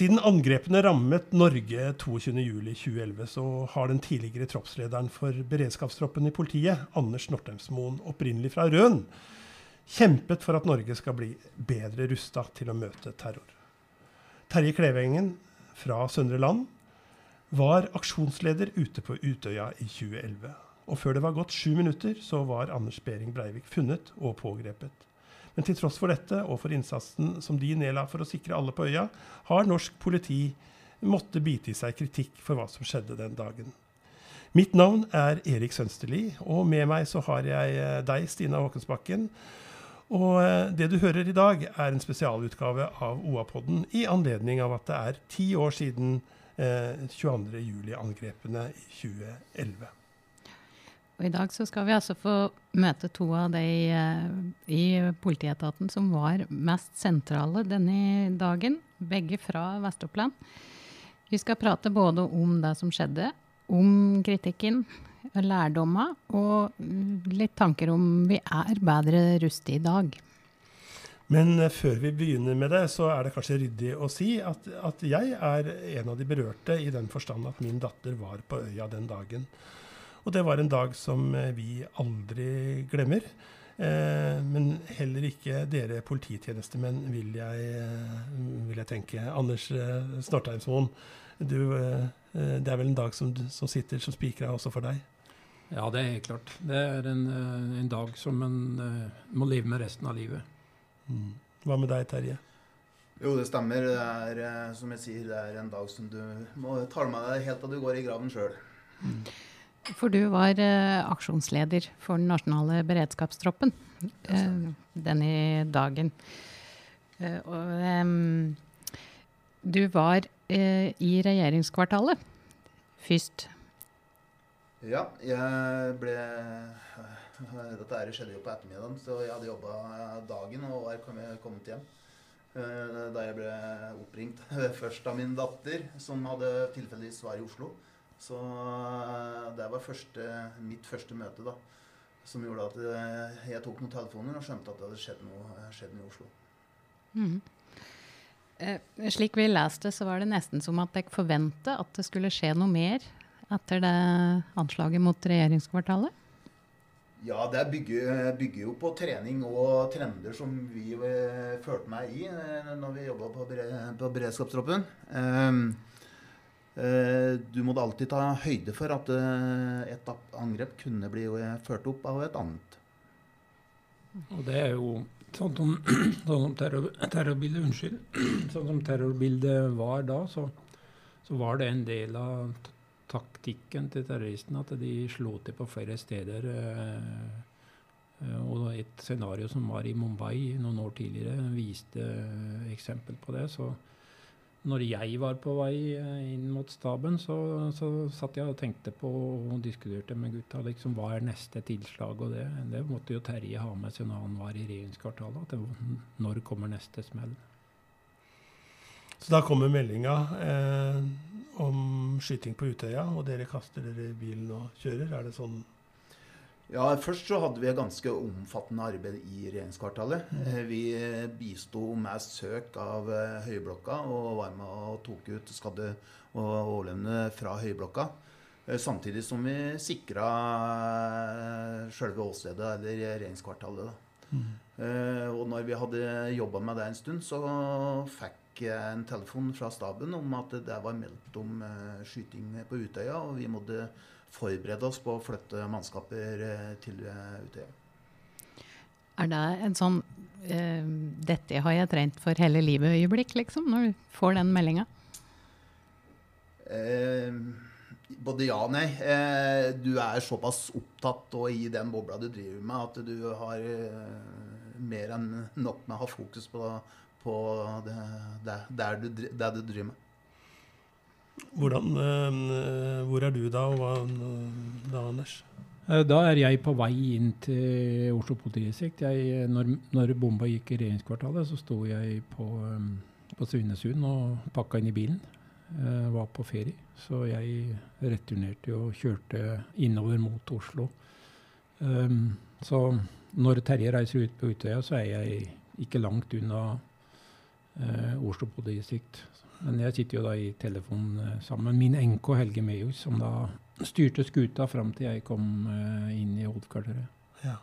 Siden angrepene rammet Norge 22.07.2011, så har den tidligere troppslederen for beredskapstroppen i politiet, Anders Nortemsmoen, opprinnelig fra Røn, kjempet for at Norge skal bli bedre rusta til å møte terror. Terje Klevengen fra Søndre Land var aksjonsleder ute på Utøya i 2011. Og før det var gått sju minutter, så var Anders Behring Breivik funnet og pågrepet. Men til tross for dette, og for innsatsen som de nedla for å sikre alle på øya, har norsk politi måttet bite i seg kritikk for hva som skjedde den dagen. Mitt navn er Erik Sønsterli, og med meg så har jeg eh, deg, Stina Håkensbakken. Og eh, det du hører i dag, er en spesialutgave av OA-podden i anledning av at det er ti år siden eh, 22.07-angrepene i 2011. Og I dag så skal vi altså få møte to av de uh, i politietaten som var mest sentrale denne dagen. Begge fra Vest-Oppland. Vi skal prate både om det som skjedde, om kritikken, lærdommer og litt tanker om vi er bedre rustet i dag. Men uh, før vi begynner med det, så er det kanskje ryddig å si at, at jeg er en av de berørte i den forstand at min datter var på øya den dagen. Og det var en dag som eh, vi aldri glemmer. Eh, men heller ikke dere polititjenestemenn, vil jeg, eh, vil jeg tenke. Anders Snortheimsmoen, eh, det er vel en dag som, som sitter som spikra også for deg? Ja, det er helt klart. Det er en, en dag som en må leve med resten av livet. Mm. Hva med deg, Terje? Jo, det stemmer. Det er, som jeg sier, det er en dag som du må ta med deg helt til du går i graven sjøl. Mm. For du var uh, aksjonsleder for den nasjonale beredskapstroppen uh, denne dagen. Uh, og um, du var i regjeringskvartalet først. Ja, jeg ble Dette her skjedde jo på ettermiddagen, så jeg hadde jobba dagen og var kommet hjem. Da jeg ble oppringt først av min datter, som hadde tilfeldigvis var i Oslo. Så eh, det var første, mitt første møte da, som gjorde at eh, jeg tok noen telefoner og skjønte at det hadde skjedd noe, eh, skjedd noe i Oslo. Mm. Eh, slik vi leste, så var det nesten som at jeg forventa at det skulle skje noe mer etter det anslaget mot regjeringskvartalet? Ja, det bygger, bygger, jo på trening og trender som vi følte meg i når vi jobba på, på beredskapstroppen. Eh, du måtte alltid ta høyde for at eh, et angrep kunne bli ført opp av et annet. Og det er jo sånn som, sånn som terror, terrorbildet Unnskyld. Sånn som terrorbildet var da, så, så, var det en del av taktikken til terroristene at de slo til på flere steder. Eh, og et scenario som var i Mumbai noen år tidligere, viste eksempel på det. så når jeg var på vei eh, inn mot staben, så, så satt jeg og tenkte på og diskuterte med gutta liksom, hva er neste tilslag. Og det, det måtte jo Terje ha med seg når han var i regjeringskvartalet. at det, Når kommer neste smell? Så da kommer meldinga eh, om skyting på Utøya, og dere kaster dere i bilen og kjører? Er det sånn ja, Først så hadde vi et ganske omfattende arbeid i regjeringskvartalet. Mm. Vi bisto med søk av eh, høyblokka og var med og tok ut skadde og overlevende fra høyblokka. Eh, samtidig som vi sikra sjølve åstedet, eller regjeringskvartalet. Mm. Og når vi hadde jobba med det en stund, så fikk jeg en telefon fra staben om at det var meldt om skyting på Utøya, og vi måtte forberede oss på å flytte mannskaper eh, til eh, Utøya. Er det en sånn uh, 'dette har jeg trent for hele livet'-øyeblikk, liksom, når du får den meldinga? Eh, både ja og nei. Eh, du er såpass opptatt og i den bobla du driver med, at du har eh, mer enn nok med å ha fokus på, på det, det, der, du, det du driver med. Hvordan, eh, hvor er du da, og hva da, Anders? Eh, da er jeg på vei inn til Oslo politidistrikt. Når, når, bomba gikk i regjeringskvartalet, så sto jeg på, eh, på Svinesund og pakka inn i bilen. Jeg var på ferie, så jeg returnerte og kjørte innover mot Oslo. Um, så når Terje reiser ut på Utøya, så er jeg ikke langt unna uh, Oslo politidistrikt. Men jeg sitter jo da i telefonen eh, sammen med min enke Helge Mehus, som da styrte skuta fram til jeg kom eh, inn i hovedkvarteret. Ja.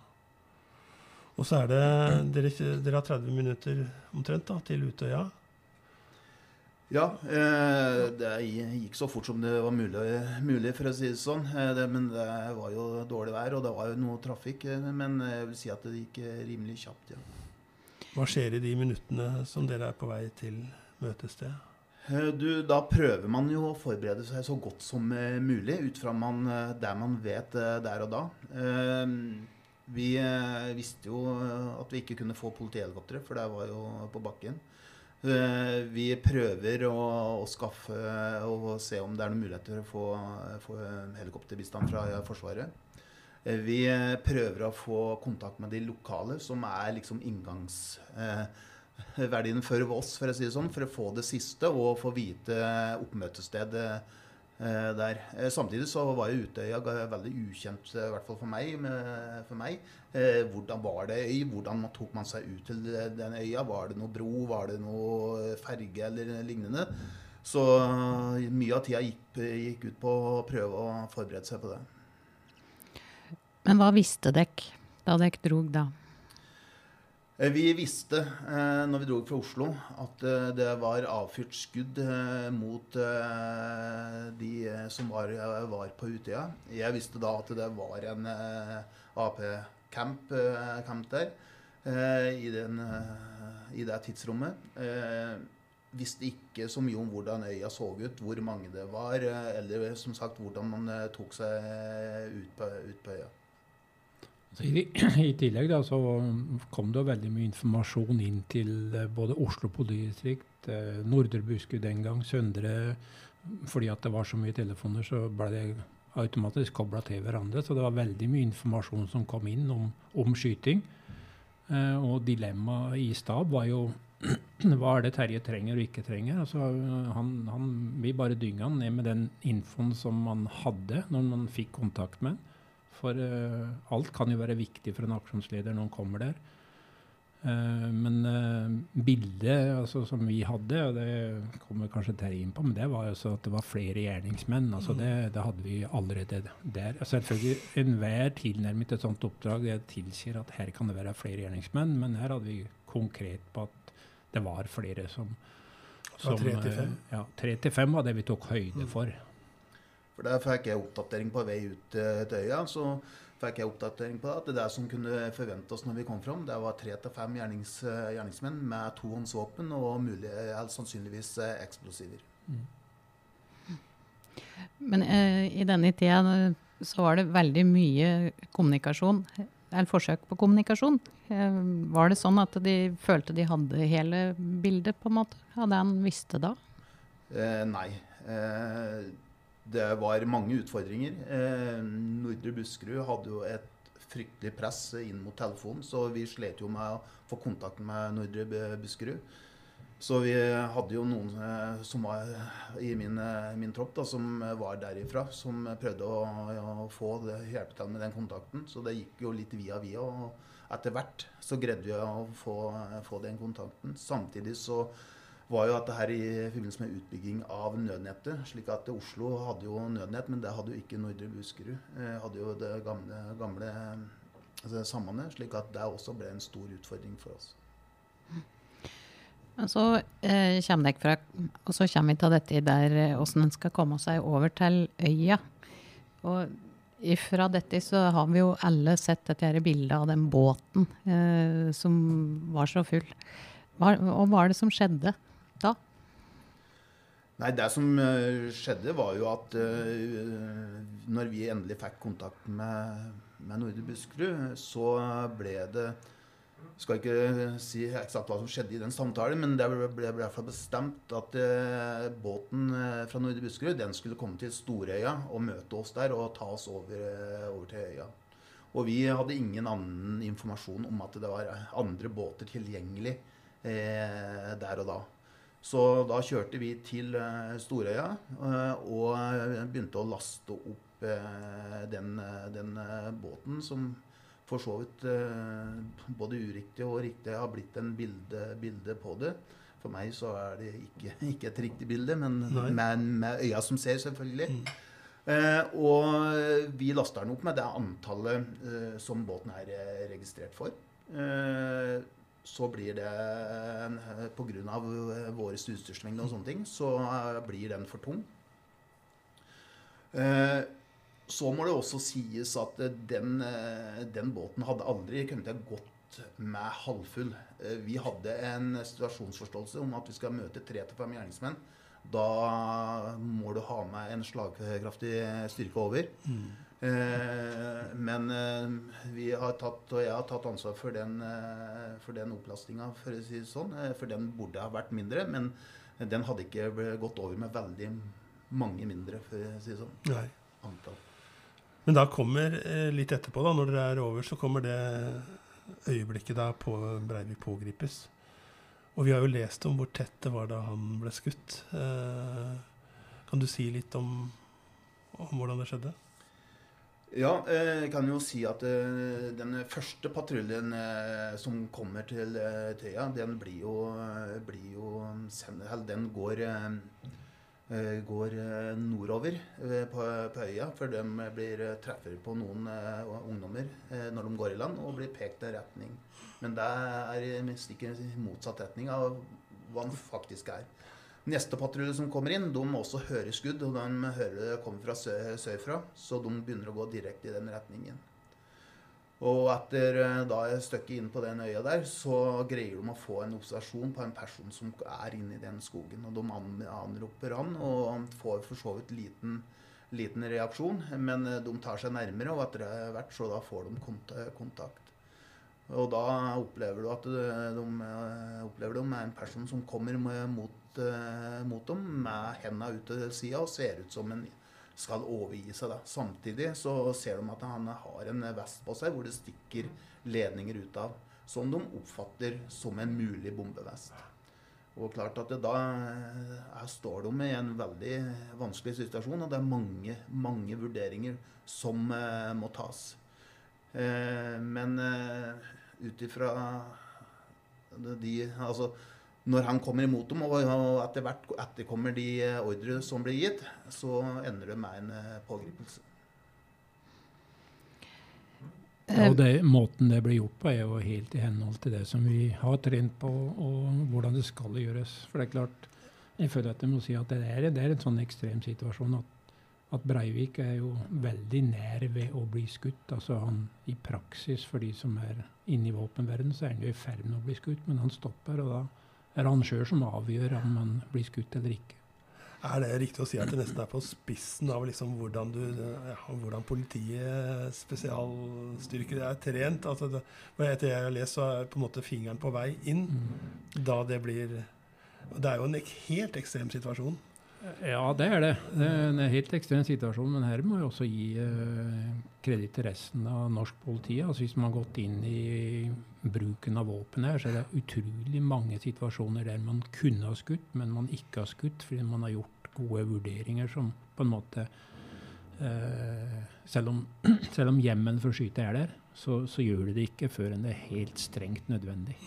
Og så er det Dere, dere har 30 minutter omtrent da, til Utøya. Ja, eh, det gikk så fort som det var mulig, mulig for å si det sånn. Eh, det, men det var jo dårlig vær, og det var jo noe trafikk. Men jeg vil si at det gikk rimelig kjapt, ja. Hva skjer i de minuttene som dere er på vei til møtested? Eh, Du, da prøver man jo å forberede seg så godt som eh, mulig ut fra man, eh, det man vet der og da. Vi visste jo at vi ikke kunne få politihelikoptre, for det var jo på bakken. Vi prøver å, å skaffe og se om det er noen muligheter for å få, få helikopterbistand fra Forsvaret. Vi prøver å få kontakt med de lokale, som er liksom inngangsverdien for oss, for å si det sånn, for å få det siste og få vite oppmøtestedet eh, der. Eh, Samtidig så var jo Utøya veldig ukjent, i hvert fall for meg. For meg. Eh, Hvordan var det øy? Hvordan tok man seg ut til den øya? Var det noe bro? Var det noe ferge eller lignende? Så mye av tida gikk, gikk ut på å prøve å forberede seg på det. Men hva visste dere da dere drog da? Eh, Vi visste eh, når vi dro fra Oslo at eh, det var avfyrt skudd mot de som var, var på Utøya. Jeg visste da at det var en Ap-camp camp der i, den, i det tidsrommet. Visste ikke så mye om hvordan øya så ut, hvor mange det var, eller som sagt hvordan man tok seg ut på, ut på øya. I, I tillegg da, så kom det veldig mye informasjon inn til eh, både Oslo politidistrikt, eh, Nordre Buskerud den gang, Søndre. Fordi at det var så mye telefoner, så ble det automatisk kobla til hverandre. Så det var veldig mye informasjon som kom inn om, om skyting. Eh, og dilemmaet i stab var jo hva er det Terje trenger og ikke trenger. Altså, han, han, vi bare dynga han ned med den infoen som man hadde når man fikk kontakt med han. For uh, alt kan jo være viktig for en aksjonsleder når han kommer der. Uh, men uh, bildet altså, som vi hadde, og det kommer kanskje Terje inn på, men det var jo så at det var flere gjerningsmenn. altså Det, det hadde vi allerede der. Selvfølgelig, Enhver tilnærming til et sånt oppdrag det tilsier at her kan det være flere gjerningsmenn, men her hadde vi konkret på at det var flere som Fra tre til fem? Ja, tre til fem var det vi tok høyde Mm. for. For der fikk jeg oppdatering på vei ut eh, til øya. Så fikk jeg oppdatering på at det som kunne forvente oss når vi kom fram, det var tre til fem gjernings, eh, gjerningsmenn med tohåndsvåpen og mulig, helt sannsynligvis eksplosiver. eksplosiver. Men eh, i denne tida eh, så var det veldig mye kommunikasjon, eller forsøk på kommunikasjon. Eh, var det sånn at de følte de hadde hele bildet, på en måte? Det han visste da? Eh, nei. Eh, det var mange utfordringer. Eh, Nordre Buskerud hadde jo et fryktelig press inn mot telefonen, så vi slet jo med å få kontakt med Nordre Buskerud. Så vi hadde jo noen eh, som var i min, eh, min tropp, da, som var derifra, som prøvde å, å få det, til med den kontakten. Så det gikk jo litt via via. Og etter hvert så greide vi å få, få den kontakten. Samtidig så var jo at det her i forbindelse med utbygging av nødnettet. slik at Oslo hadde jo nødnett, men det hadde jo ikke Nordre Buskerud. Eh, hadde jo det gamle, gamle altså sambandet, slik at det også ble en stor utfordring for oss. Men så eh, kommer dere fra, og så kommer vi til dette der eh, hvordan en skal komme seg over til øya. Og ifra dette så har vi jo alle sett dette her bildet av den båten eh, som var så full. Hva, og hva er det som skjedde da? Nei, det som eh, skjedde, var jo at uh, når vi endelig fikk kontakt med, med Nordre Buskerud, så ble det skal ikke si eksakt hva som skjedde i den samtalen, men det ble, i hvert fall bestemt at uh, båten fra Nordre Buskerud den skulle komme til Storøya og møte oss der og ta oss over, over til øya. Og vi hadde ingen annen informasjon om at det var andre båter tilgjengelig eh, der og da. Så da kjørte vi til eh, Storøya eh, og begynte å laste opp eh, den, eh, den eh, båten som for så vidt eh, både uriktig og riktig har blitt en bilde, bilde på det. For meg så er det ikke, ikke et riktig bilde, men med, med øya som ser, selvfølgelig. Mm. Eh, og vi laster den opp med det antallet eh, som båten er eh, registrert for. Eh, så blir det eh, Pga. Uh, vår utstyrsmengde og sånne ting, så eh, blir den for tung. Eh, så må det også sies at eh, den, eh, den båten hadde aldri kunnet gått med halvfull. Eh, vi hadde en situasjonsforståelse om at vi skal møte tre til fem gjerningsmenn. Da må du ha med en slagkraftig styrke over. Mm. Eh, men eh, vi har tatt, og jeg har tatt ansvar for den, eh, for den opplastinga, for å si det sånn. For den burde ha vært mindre, men den hadde ikke gått over med veldig mange mindre, for å si det sånn. Nei. Antall. Men da kommer, litt etterpå, da, når dere er over, så kommer det øyeblikket da på Breivik pågripes. Og vi har jo lest om hvor tett det var da han ble skutt. Eh, kan du si litt om, om hvordan det skjedde? Ja, eh, jeg kan jo si at eh, den første patruljen eh, som kommer til Tøya, den blir jo, blir jo Den går, går nordover på, på øya, for de blir treffer på noen ungdommer når de går i land, og blir pekt i retning. Men det er stikk motsatt retning av hva den faktisk er. Neste patrulje som kommer inn, de også høre skudd, og de hører det kommer fra sø sørfra, så de begynner å gå direkte i den retningen. Og etter eh, da et stykke inn på den øya der, så greier de å få en observasjon på en person som er inne i den skogen. Og de an- anroper han, og får for så vidt liten, liten reaksjon, men eh, de tar seg nærmere, og etter hvert så da får de kontakt. Og da opplever du at de, de eh, opplever de er en person som kommer med, mot, mot dem med hendene ut til sida og ser ut som en skal overgi seg. da. Samtidig så ser de at han har en vest på seg hvor det stikker ledninger ut av, som de oppfatter som en mulig bombevest. Og klart at det da eh, står de i en veldig vanskelig situasjon, og det er mange, mange vurderinger som eh, må tas. Eh, men eh, ut ifra de Altså når han kommer imot dem, og etter hvert etterkommer de eh, ordre som blir gitt, så ender det med en eh, pågripelse. Ja, og det, Måten det blir gjort på, er jo helt i henhold til det som vi har trent på, og hvordan det skal gjøres. For det er klart, jeg føler at jeg må si at det er, det er en sånn ekstrem situasjon at, at Breivik er jo veldig nær ved å bli skutt. Altså han i praksis, for de som er inne i våpenverdenen, så er han jo i ferd med å bli skutt, men han stopper, og da er han sjøl som avgjør om han blir skutt eller ikke. Er det riktig å si at det nesten er på spissen av liksom hvordan, du, ja, hvordan politiet, spesialstyrker, er trent? Altså det, etter jeg har lest, så er på en måte fingeren på vei inn. Da det blir Det er jo en helt ekstrem situasjon. Ja, det er det. Det er en helt ekstrem situasjon. Men her må vi også gi eh, kreditt til resten av norsk politi. Altså Hvis man har gått inn i bruken av våpen her, så er det utrolig mange situasjoner der man kunne ha skutt, men man ikke har skutt fordi man har gjort gode vurderinger som på en måte eh, selv, om, selv om hjemmelen for å skyte er der, så, så gjør det det ikke før enn det er helt strengt nødvendig.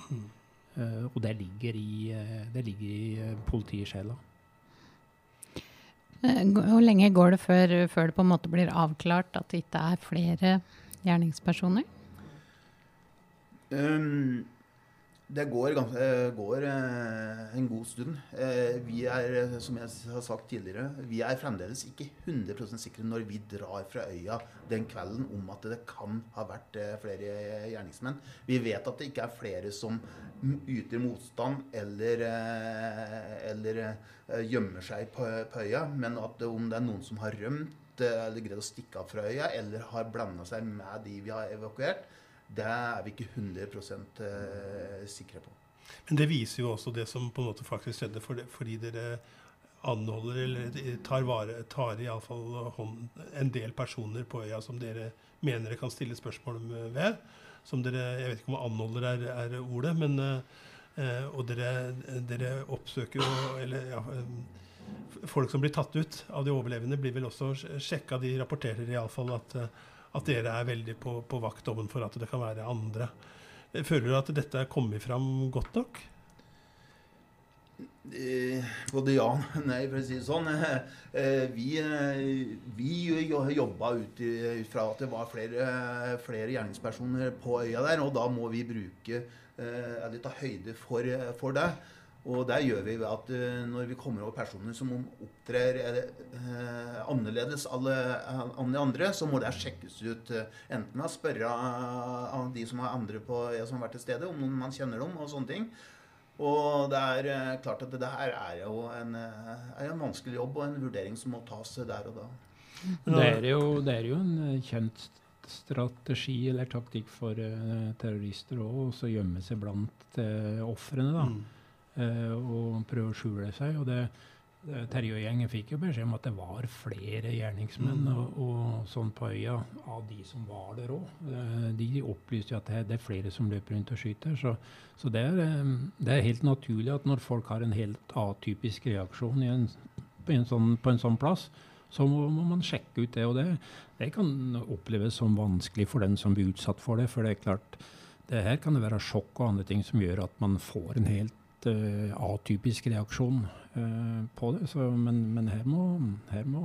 Eh, og det ligger i, eh, det ligger i politisjela. Eh, Hvor lenge går det før, før det på en måte blir avklart at det ikke er flere gjerningspersoner? Um, det går, eh, går eh, en god stund. Eh, vi er, som jeg har sagt tidligere, vi er fremdeles ikke 100% sikre når vi drar fra øya den kvelden om at det kan ha vært flere gjerningsmenn. Vi vet at det ikke er flere som yter motstand eller, eller gjemmer seg på, på øya, men at om det er noen som har rømt eller greid å stikke av fra øya, eller har blanda seg med de vi har evakuert, det er vi ikke 100 eh, sikre på. Men det viser jo også det som på en måte faktisk skjedde, for det, fordi dere anholder eller tar, vare, tar i alle fall hånd en del personer på øya som dere mener dere kan stille spørsmål ved. Som dere, Jeg vet ikke om anholder er, er ordet, men eh, Og dere, dere oppsøker jo eller, ja, eh, Folk som blir tatt ut av de overlevende, blir vel også sjekka. De rapporterer iallfall at, eh, at dere er veldig på, på vakt for at det kan være andre. Føler du at dette er kommet fram godt nok? Eh, både ja og nei, for å si det sånn. Eh, vi, eh, vi jobba ut, fra at det var flere, flere, gjerningspersoner på øya der, og da må vi bruke eller ta høyde for, for det. Og der gjør vi ved at når vi kommer over personer som opptrer annerledes alle, de andre, så må det sjekkes ut. enten ved å spørre de som andre på, som har vært til stede, om man kjenner dem, og sånne ting. Og det er eh, klart at det her er jo en, eh, er en vanskelig jobb og en vurdering som må tas der og da. Det er jo, det er jo en eh, kjent strategi eller taktikk for uh, terrorister òg, å gjemme seg blant uh, ofrene. da, mm. Uh, Og prøve å skjule seg. og det Terje og gjengen fikk jo beskjed om at det var flere gjerningsmenn mm. og, og, sånn på øya av de som var der òg. Eh, de opplyste jo at det, er flere som løper rundt og skyter. Så, så det, er, eh, det, er, helt naturlig at når folk har en helt atypisk reaksjon en, på, en sånn, på, en sånn, plass, så må, må, man sjekke ut det. Og det, det kan oppleves som vanskelig for den som blir utsatt for det. For det er klart, det her kan det være sjokk og andre ting som gjør at man får en helt uh, atypisk reaksjon uh, på det. Så, men, men her, må, her, må,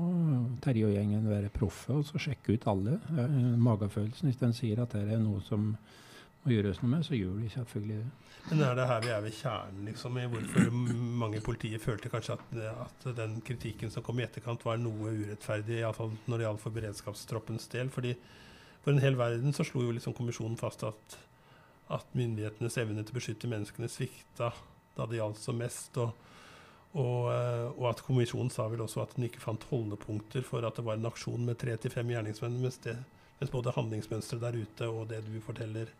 Terje og gjengen være proffe og så sjekke ut alle. Uh, magefølelsen. Hvis den sier at det er noe som må gjøres noe med, så gjør de selvfølgelig det. Men er det her vi er ved kjernen, liksom, i hvorfor mange i politiet følte kanskje at, at, den kritikken som kom i etterkant, var noe urettferdig, iallfall når det gjaldt for beredskapstroppens del? fordi For en hel verden så slo jo liksom kommisjonen fast at, at myndighetenes evne til å beskytte menneskene svikta da det gjaldt som mest. Og, og, eh, og, at kommisjonen sa vel også at den ikke fant holdepunkter for at det var en aksjon med tre til fem gjerningsmenn, mens, det, mens både handlingsmønsteret der ute og det du forteller,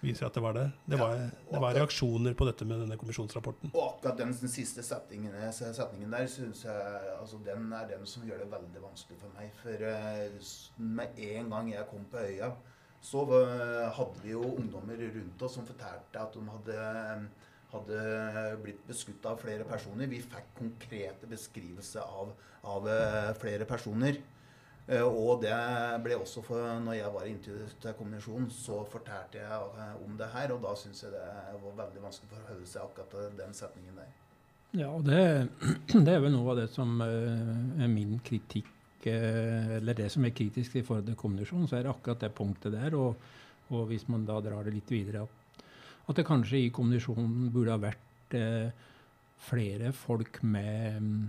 viser at det var det. Det var, det var reaksjoner på dette med denne kommisjonsrapporten. Og akkurat den, den siste setningen, setningen der synes jeg, altså den er den som gjør det veldig vanskelig for meg. For uh, med en gang jeg kom på øya, så uh, hadde vi jo ungdommer rundt oss som fortalte at de hadde hadde blitt beskutt av flere personer. Vi fikk konkrete beskrivelser av, av eh, flere personer. Uh, og det ble også for når jeg var i til kommisjonen, så fortalte jeg uh, om det her. Og da syns jeg det var veldig vanskelig for å forholde seg akkurat den setningen der. Ja, og det, det, er vel noe av det som er min kritikk, eller det som er kritisk i forhold til kommisjonen, så er det akkurat det punktet der. Og, og hvis man da drar det litt videre opp at det kanskje i kommunisjonen burde ha vært eh, flere folk med,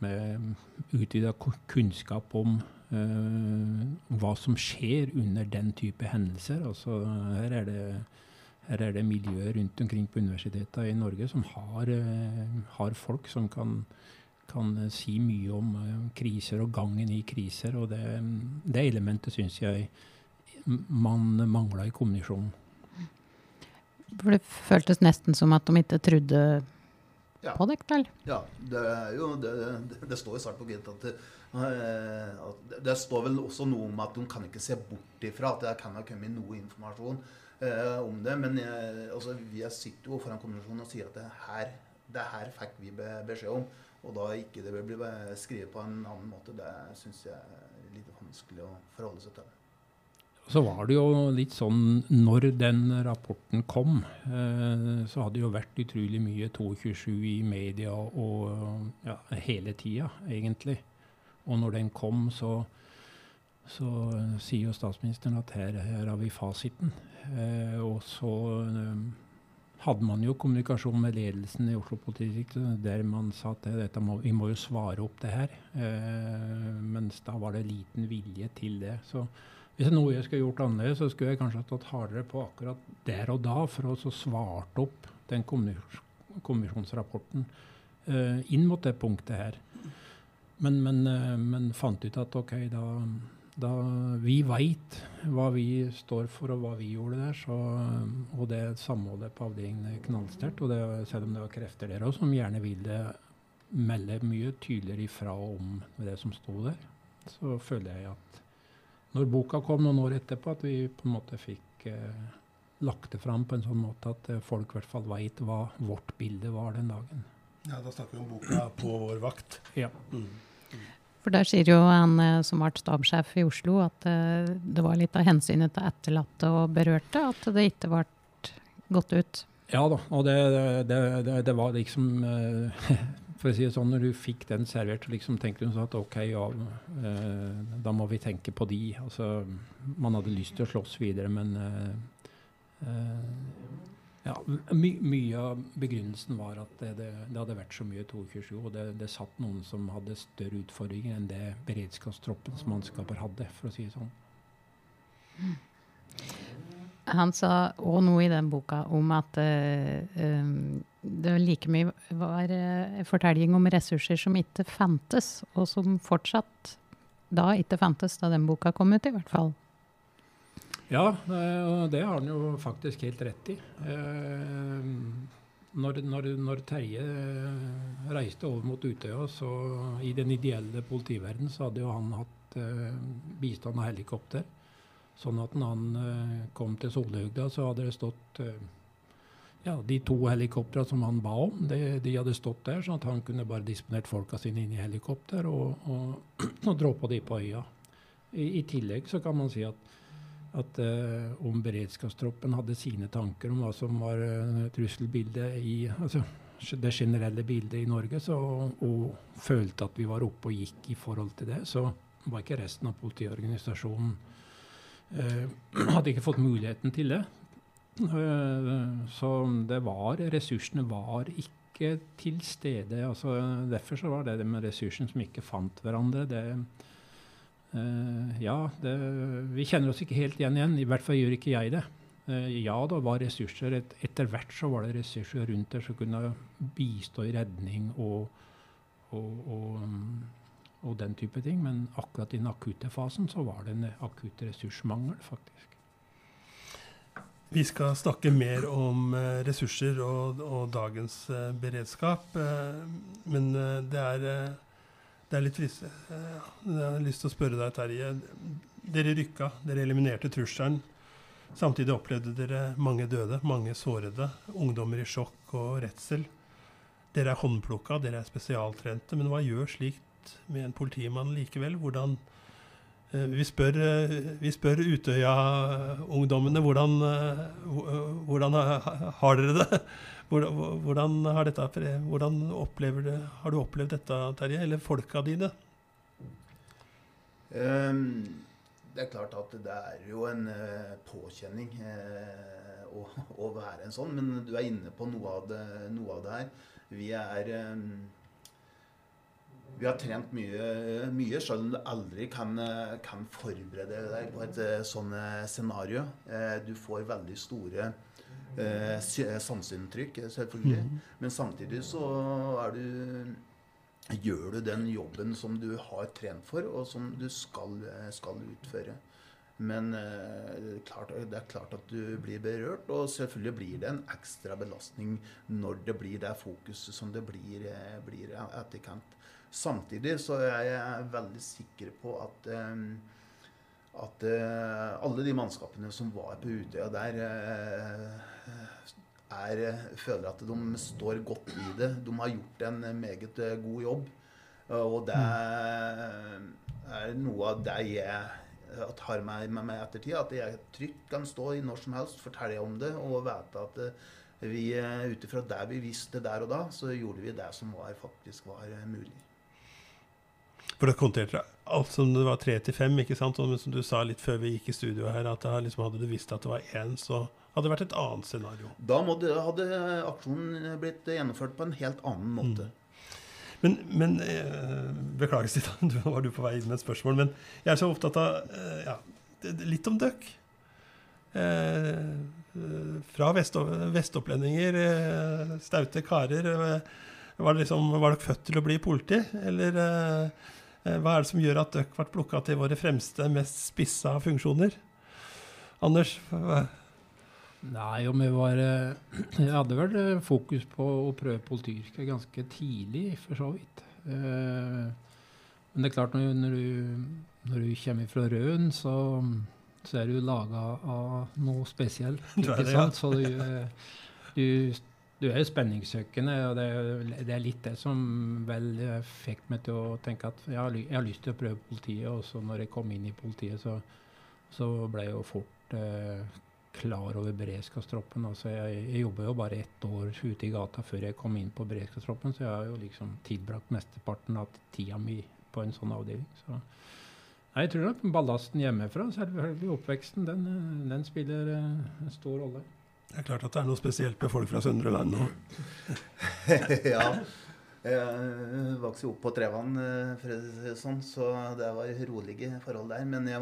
med utvida kunnskap om eh, hva som skjer under den type hendelser. Altså, her er det her er det miljøer rundt omkring på universitetene i Norge som har, eh, har folk som kan, kan, si mye om eh, kriser og gangen i kriser. Og det, det elementet syns jeg man mangla i kommunisjonen. For det føltes nesten som at de ikke trodde ja. på dere? Ja, det, jo, det, det, det står jo svart på hvitt at, eh, at det, står vel også noe om at de kan ikke se bort ifra at det kan ha kommet noe informasjon eh, om det. Men jeg, altså, vi sitter jo foran konvensjonen og sier at det her, det her fikk vi be, beskjed om. Og da ikke det blir skrevet på en annen måte, det syns jeg er litt vanskelig å forholde seg til. Så var det jo litt sånn Når den rapporten kom, eh, så hadde det jo vært utrolig mye 227 i media og ja, hele tida, egentlig. Og når den kom, så, så sier jo statsministeren at her, her har vi fasiten. Eh, og så eh, hadde man jo kommunikasjon med ledelsen i Oslo politidistrikt der man sa at dette må, vi må jo svare opp det her. Eh, mens da var det liten vilje til det. Så hvis det er noe jeg skulle gjort annerledes, så skulle jeg kanskje ha tatt hardere på akkurat der og da for å svart opp den kommisjonsrapporten uh, inn mot det punktet her. Men, men, uh, men, fant ut at OK, da, da Vi veit hva vi står for og hva vi gjorde der, så, og det samholdet på avdelingen er knallsterkt. Og det, selv om det var krefter der òg som gjerne ville melde mye tydeligere ifra om det som sto der, så føler jeg at når boka kom noen år etterpå, at vi på en måte fikk eh, lagt det fram på en sånn måte at eh, folk i hvert fall veit hva vårt bilde var den dagen. Ja, Da snakker vi om boka 'På vår vakt'. Ja. Mm. For der sier jo han eh, som ble stabssjef i Oslo, at eh, det var litt av hensynet til etterlatte og berørte at det ikke ble gått ut. Ja da, og det, det, det, det var liksom For å si det sånn, når du fikk den servert, liksom tenkte du at OK, ja, eh, da må vi tenke på de. Altså, man hadde lyst til å slåss videre, men eh, eh, ja, my, mye av begrunnelsen var at det, det, det hadde vært så mye 22, og det, det, satt noen som hadde større utfordringer enn det beredskapstroppens mannskaper hadde, for å si det sånn. Han sa òg noe i den boka om at um, det like mye var en fortelling om ressurser som ikke fantes, og som fortsatt da ikke fantes da den boka kom ut, i hvert fall. Ja, og det har han jo faktisk helt rett i. Eh, når, når, når Terje reiste over mot Utøya, så i den ideelle politiverden, så hadde jo han hatt eh, bistand av helikopter. Sånn at når han eh, kom til Solhøgda, så hadde det stått ja, de to helikoptrene som han ba om, de, de, hadde stått der, sånn at han kunne bare disponert folka sine inn i helikopter og, og, og droppa de på øya. I, I, tillegg så kan man si at at uh, om beredskapstroppen hadde sine tanker om hva som var uh, trusselbildet i altså, det generelle bildet i Norge, så, og følte at vi var oppe og gikk i forhold til det, så var ikke resten av politiorganisasjonen uh, Hadde ikke fått muligheten til det. Så det var Ressursene var ikke til stede. altså Derfor så var det det med ressursene som ikke fant hverandre. det Uh, ja, det, vi kjenner oss ikke helt igjen igjen. I hvert fall gjør ikke jeg det. Uh, ja, det var ressurser. Et, etter hvert så var det ressurser rundt der som kunne bistå i redning og, og, og, og, den type ting. Men akkurat i den akutte fasen så var det en akutt ressursmangel, faktisk. Vi skal snakke mer om uh, ressurser og, dagens beredskap. men det er det er litt trist. Eh, jeg har lyst til å spørre deg, Terje. Dere rykka, dere eliminerte trusselen. Samtidig opplevde dere mange døde, mange sårede, ungdommer i sjokk og redsel. Dere er håndplukka, dere er spesialtrente, men hva gjør slikt med en politimann likevel? Hvordan eh, vi spør, eh, vi spør Utøya-ungdommene hvordan, hvordan har dere det? Hvordan, har, dette, hvordan det, har, du opplevd dette, Terje, eller folka dine? Um, det er klart at det er jo en påkjenning å, å, være en sånn, men du er inne på noe av det, noe av det her. Vi er um, vi har trent mye, mye, selv om du aldri kan, kan forberede deg på et sånt scenario. Du får veldig store eh, sanseinntrykk, selvfølgelig. Mm. Men samtidig så er du Gjør du den jobben som du har trent for, og som du skal, skal utføre. Men eh, klart, det er klart at du blir berørt, og selvfølgelig blir det en ekstra belastning når det blir det fokuset som det blir, eh, blir etterkant. Samtidig så er jeg veldig sikker på at eh, at uh, alle de mannskapene som var på Utøya der, uh, er, føler at de står godt i det. De har gjort en meget god jobb. og det er noe av det jeg tar med meg ettertid. At jeg trygt kan stå i når som helst, fortelle om det og vite at vi ut ifra det vi visste der og da, så gjorde vi det som var, faktisk var mulig. For det konterte alt som det var tre til fem, ikke sant? Og som du sa litt før vi gikk i studio her, at liksom hadde du visst at det var én, så hadde det vært et annet scenario. Da måtte, hadde aksjonen blitt gjennomført på en helt annen måte. Mm. Men, men eh, Beklager, Stitan, du var du på vei inn med et spørsmål. Men jeg er så opptatt av eh, ja, litt om døkk. Eh, eh, fra vest, vestopplendinger, eh, staute karer. Eh, var, det liksom, var dere født til å bli politi, eller hva er det som gjør at dere ble plukka til våre fremste, mest spissa funksjoner? Anders? Hva? Nei, og vi var eh, Jeg hadde vel eh, fokus på å prøve politiyrket ganske tidlig, for så vidt. Men det er klart, når, når, du, når du, kommer fra Røen, så, så er du laga av noe spesielt. Ikke sant? Så du, du du er jo spenningssøkende, og det er, det er, litt det som vel fikk meg til å tenke at jeg har, jeg har, lyst til å prøve politiet. Og så når jeg kom inn i politiet, så, så ble jeg jo fort eh, klar over beredskapstroppen. Altså jeg, jeg jobba jo bare ett år ute i gata før jeg kom inn på beredskapstroppen, så jeg har jo liksom tilbrakt mesteparten av tida mi på en sånn avdeling. Så Nei, jeg tror nok ballasten hjemmefra, selvfølgelig oppveksten, den, den spiller en stor rolle. Det er klart at det er noe spesielt med folk fra Søndre Land nå. ja. Jeg vokste opp på Trevann, det sånn, så det var rolige forhold der. Men jeg,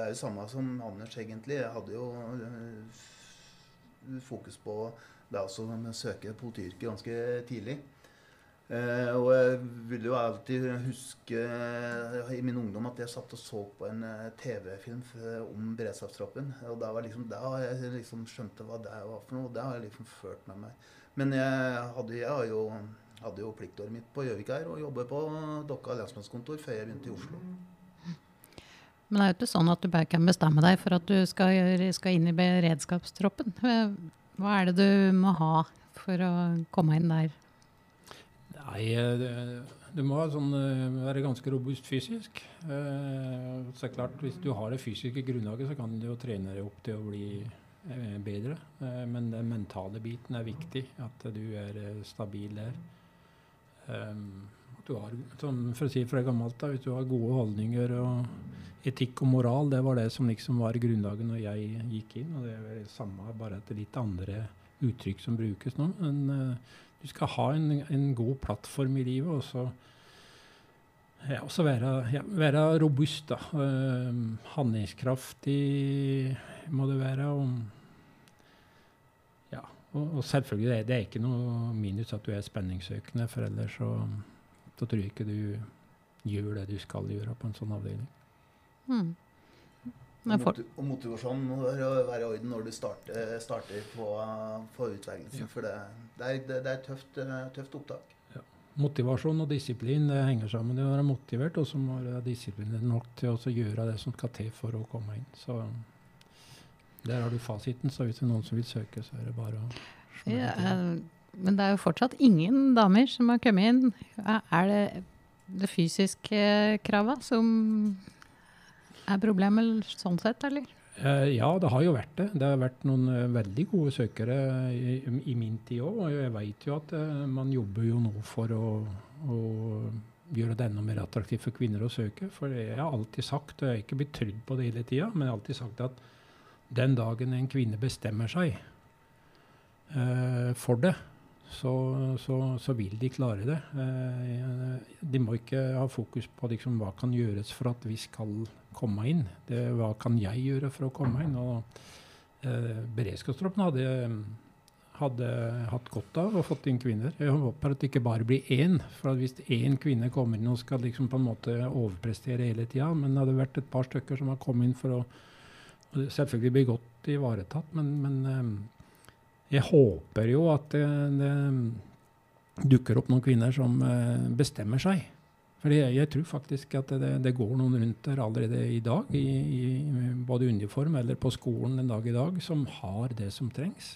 er jo samme som Anders, egentlig. Jeg hadde jo fokus på det å søke politiyrket ganske tidlig. Uh, og jeg vil jo alltid huske uh, i min ungdom at jeg satt og så på en uh, TV-film om beredskapstroppen. Og da var liksom, da jeg liksom skjønte hva det var for noe. Og det har jeg liksom ført med meg. Men jeg hadde, jeg jo, hadde jo pliktåret mitt på Gjøvik her og jobber på Dokka lensmannskontor før jeg begynte i Oslo. Men det er jo ikke sånn at du bare kan bestemme deg for at du skal, gjøre, skal inn i beredskapstroppen. Hva er det du må ha for å komme inn der? Nei, du må sånn, eh, være ganske robust fysisk. Eh, så klart, Hvis du har det fysiske grunnlaget, så kan du jo trene deg opp til å bli eh, bedre. Men den mentale biten er viktig. At du er stabil der. Du har, sånn, for å si fra gammelt da, Hvis du har gode holdninger og etikk og moral, det var det som liksom var grunnlaget når jeg gikk inn. Og det er det samme, bare at litt andre uttrykk som brukes nå. Men du skal ha en, en god plattform i livet. og så ja, også være, ja, være robust. da. Uh, handlingskraftig må du være. Og, ja, og, og selvfølgelig, det, det, er ikke noe minus at du er spenningssøkende, for ellers så, så tror jeg ikke du gjør det du skal gjøre på en sånn avdeling. Mm. Og motivasjonen må være i orden når du starter, starter på, på utvelgelsen. Ja. For det, det, er, det, er, et tøft, tøft opptak. Ja. Motivasjon og disiplin det henger sammen. Du må være motivert, og så må du være disiplin nok til å gjøre det som skal til for å komme inn. Så der har du fasiten. Så hvis det er noen som vil søke, så er det bare å ja, Men det er jo fortsatt ingen damer som har kommet inn. Er det det fysiske kravet som er problemet sånn sett, eller? Eh, ja, det har jo vært det. Det har vært noen uh, veldig gode søkere i, i min tid òg. Og jeg vet jo at uh, man jobber jo nå for å, å, gjøre det enda mer attraktivt for kvinner å søke. For jeg har alltid sagt, og jeg har ikke blitt trodd på det hele tida, men jeg har alltid sagt at den dagen en kvinne bestemmer seg uh, for det, så, så, så, vil de klare det. de må ikke ha fokus på liksom, hva kan gjøres for at vi skal komme inn. Det, hva kan jeg gjøre for å komme inn? Og eh, Beredskapstroppen hadde, hadde, hatt godt av å fått inn kvinner. Jeg håper at det ikke bare blir én. For hvis én kvinne kommer inn og skal liksom på en måte overprestere hele tida, men det hadde vært et par stykker som har kommet inn for å selvfølgelig bli godt ivaretatt, men, men eh, jeg håper jo at det, det dukker opp noen kvinner som eh, bestemmer seg fordi jeg, tror faktisk at det, det, går noen rundt der allerede i dag, i, i både uniform eller på skolen en dag i dag, som har det som trengs.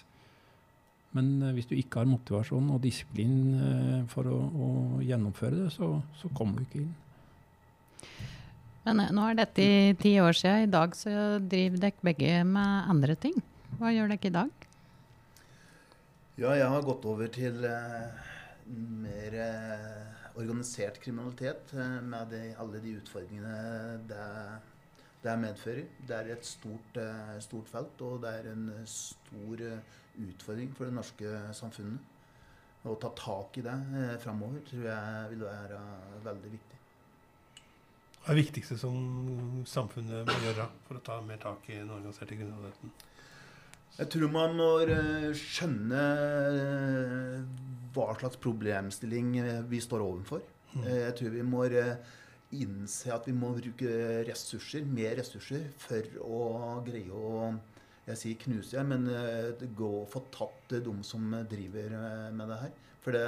Men uh, hvis du ikke har motivasjon og disiplin uh, for å, å, gjennomføre det, så, så, kommer du ikke inn. Men nå er dette i ti år siden. I dag så driver dere begge med andre ting. Hva gjør dere i dag? Ja, jeg har gått over til mer organisert kriminalitet eh, med de, alle de utfordringene det, det medfører. Det er et stort, eh, stort, felt, og det er en stor eh, utfordring for det norske samfunnet. Å ta tak i det eh, framover tror jeg vil være veldig viktig. Hva er det viktigste som samfunnet må gjøre for å ta mer tak i den organiserte kriminaliteten? Jeg tror man må skjønne hva slags problemstilling eh, vi står overfor. Mm. Eh, jeg tror vi må eh, innse at vi må bruke ressurser, mer ressurser for å greie å jeg sier knuse, men gå og få tatt de som driver med det her. For det,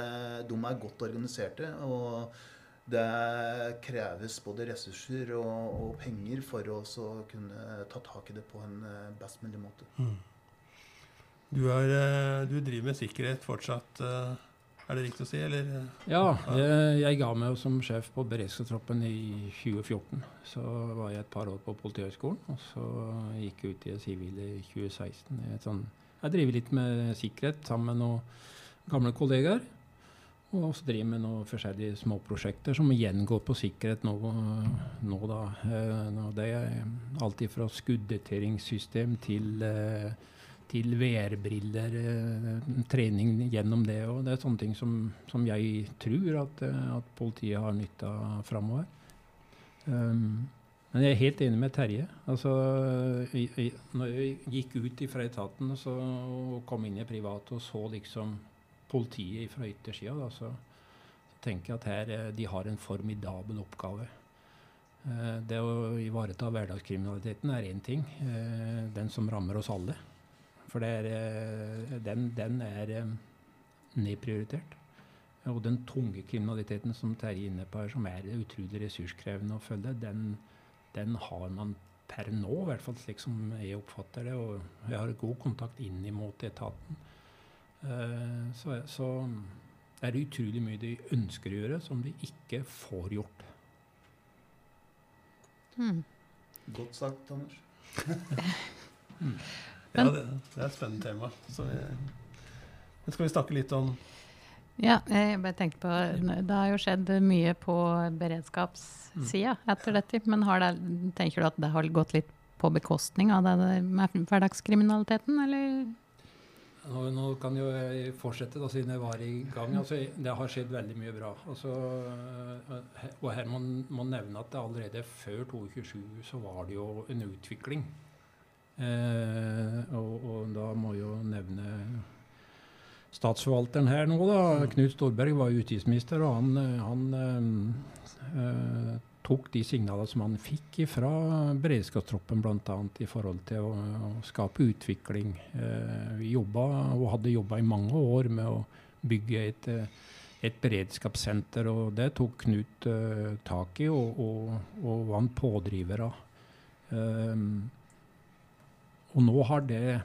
de er godt organiserte. og det kreves både ressurser og, og penger for å kunne ta tak i det på en best mulig måte. Mm. Du, er, du, driver med sikkerhet fortsatt? Er det riktig å si, eller? Ja, jeg, jeg ga meg som sjef på beredskapstroppen i 2014. Så var jeg et par år på Politihøgskolen, og så gikk jeg ut i det sivile i 2016. Jeg, sånn, jeg driver litt med sikkerhet sammen med noen gamle kollegaer. Og også driver med noen forskjellige småprosjekter som igjen går på sikkerhet nå. nå da. Eh, det er alt fra skuddeteringssystem til, eh, til VR-briller, eh, trening gjennom det. Og det er sånne ting som, som jeg tror at, at, politiet har nytte av framover. Um, men jeg er helt enig med Terje. Altså, jeg, når jeg gikk ut fra etaten så, og kom inn i privat og så liksom politiet fra yttersida, så, så tenker jeg at her eh, de har en formidabel oppgave. Eh, det å ivareta hverdagskriminaliteten er én ting. Eh, den som rammer oss alle. For er, den, den, er nedprioritert. Og den tunge kriminaliteten som Terje er inne på som er utrolig ressurskrevende å følge, den, den har man per nå, i hvert fall slik som jeg oppfatter det. Og jeg har god kontakt inn mot etaten. Eh, så, så er det utrolig mye de ønsker å gjøre, som de ikke får gjort. Hmm. Godt sagt, Anders. mm. Ja, det, det, er et spennende tema. Så vi, men skal vi snakke litt om Ja, jeg bare tenkte på Det har jo skjedd mye på beredskapssida mm. etter dette. Men det, tenker du at det har gått litt på bekostning av det med hverdagskriminaliteten, eller? Nå, nå, kan jo jeg fortsette, da, siden jeg var i gang. Altså, det har skjedd veldig mye bra. Altså, eh, og her må man nevne at allerede før 2027 så var det jo en utvikling. Eh, og, og, da må jeg jo nevne statsforvalteren her nå, da. Knut Storberg var justisminister, og han, han eh, tok de signalene som han fikk fra beredskapstroppen bl.a. i forhold til å, å skape utvikling. Eh, vi jobba, og hadde jobba i mange år med å bygge et, eh, et beredskapssenter, og det tok Knut tak i og, og, og, var en pådriver av. Um, og nå har det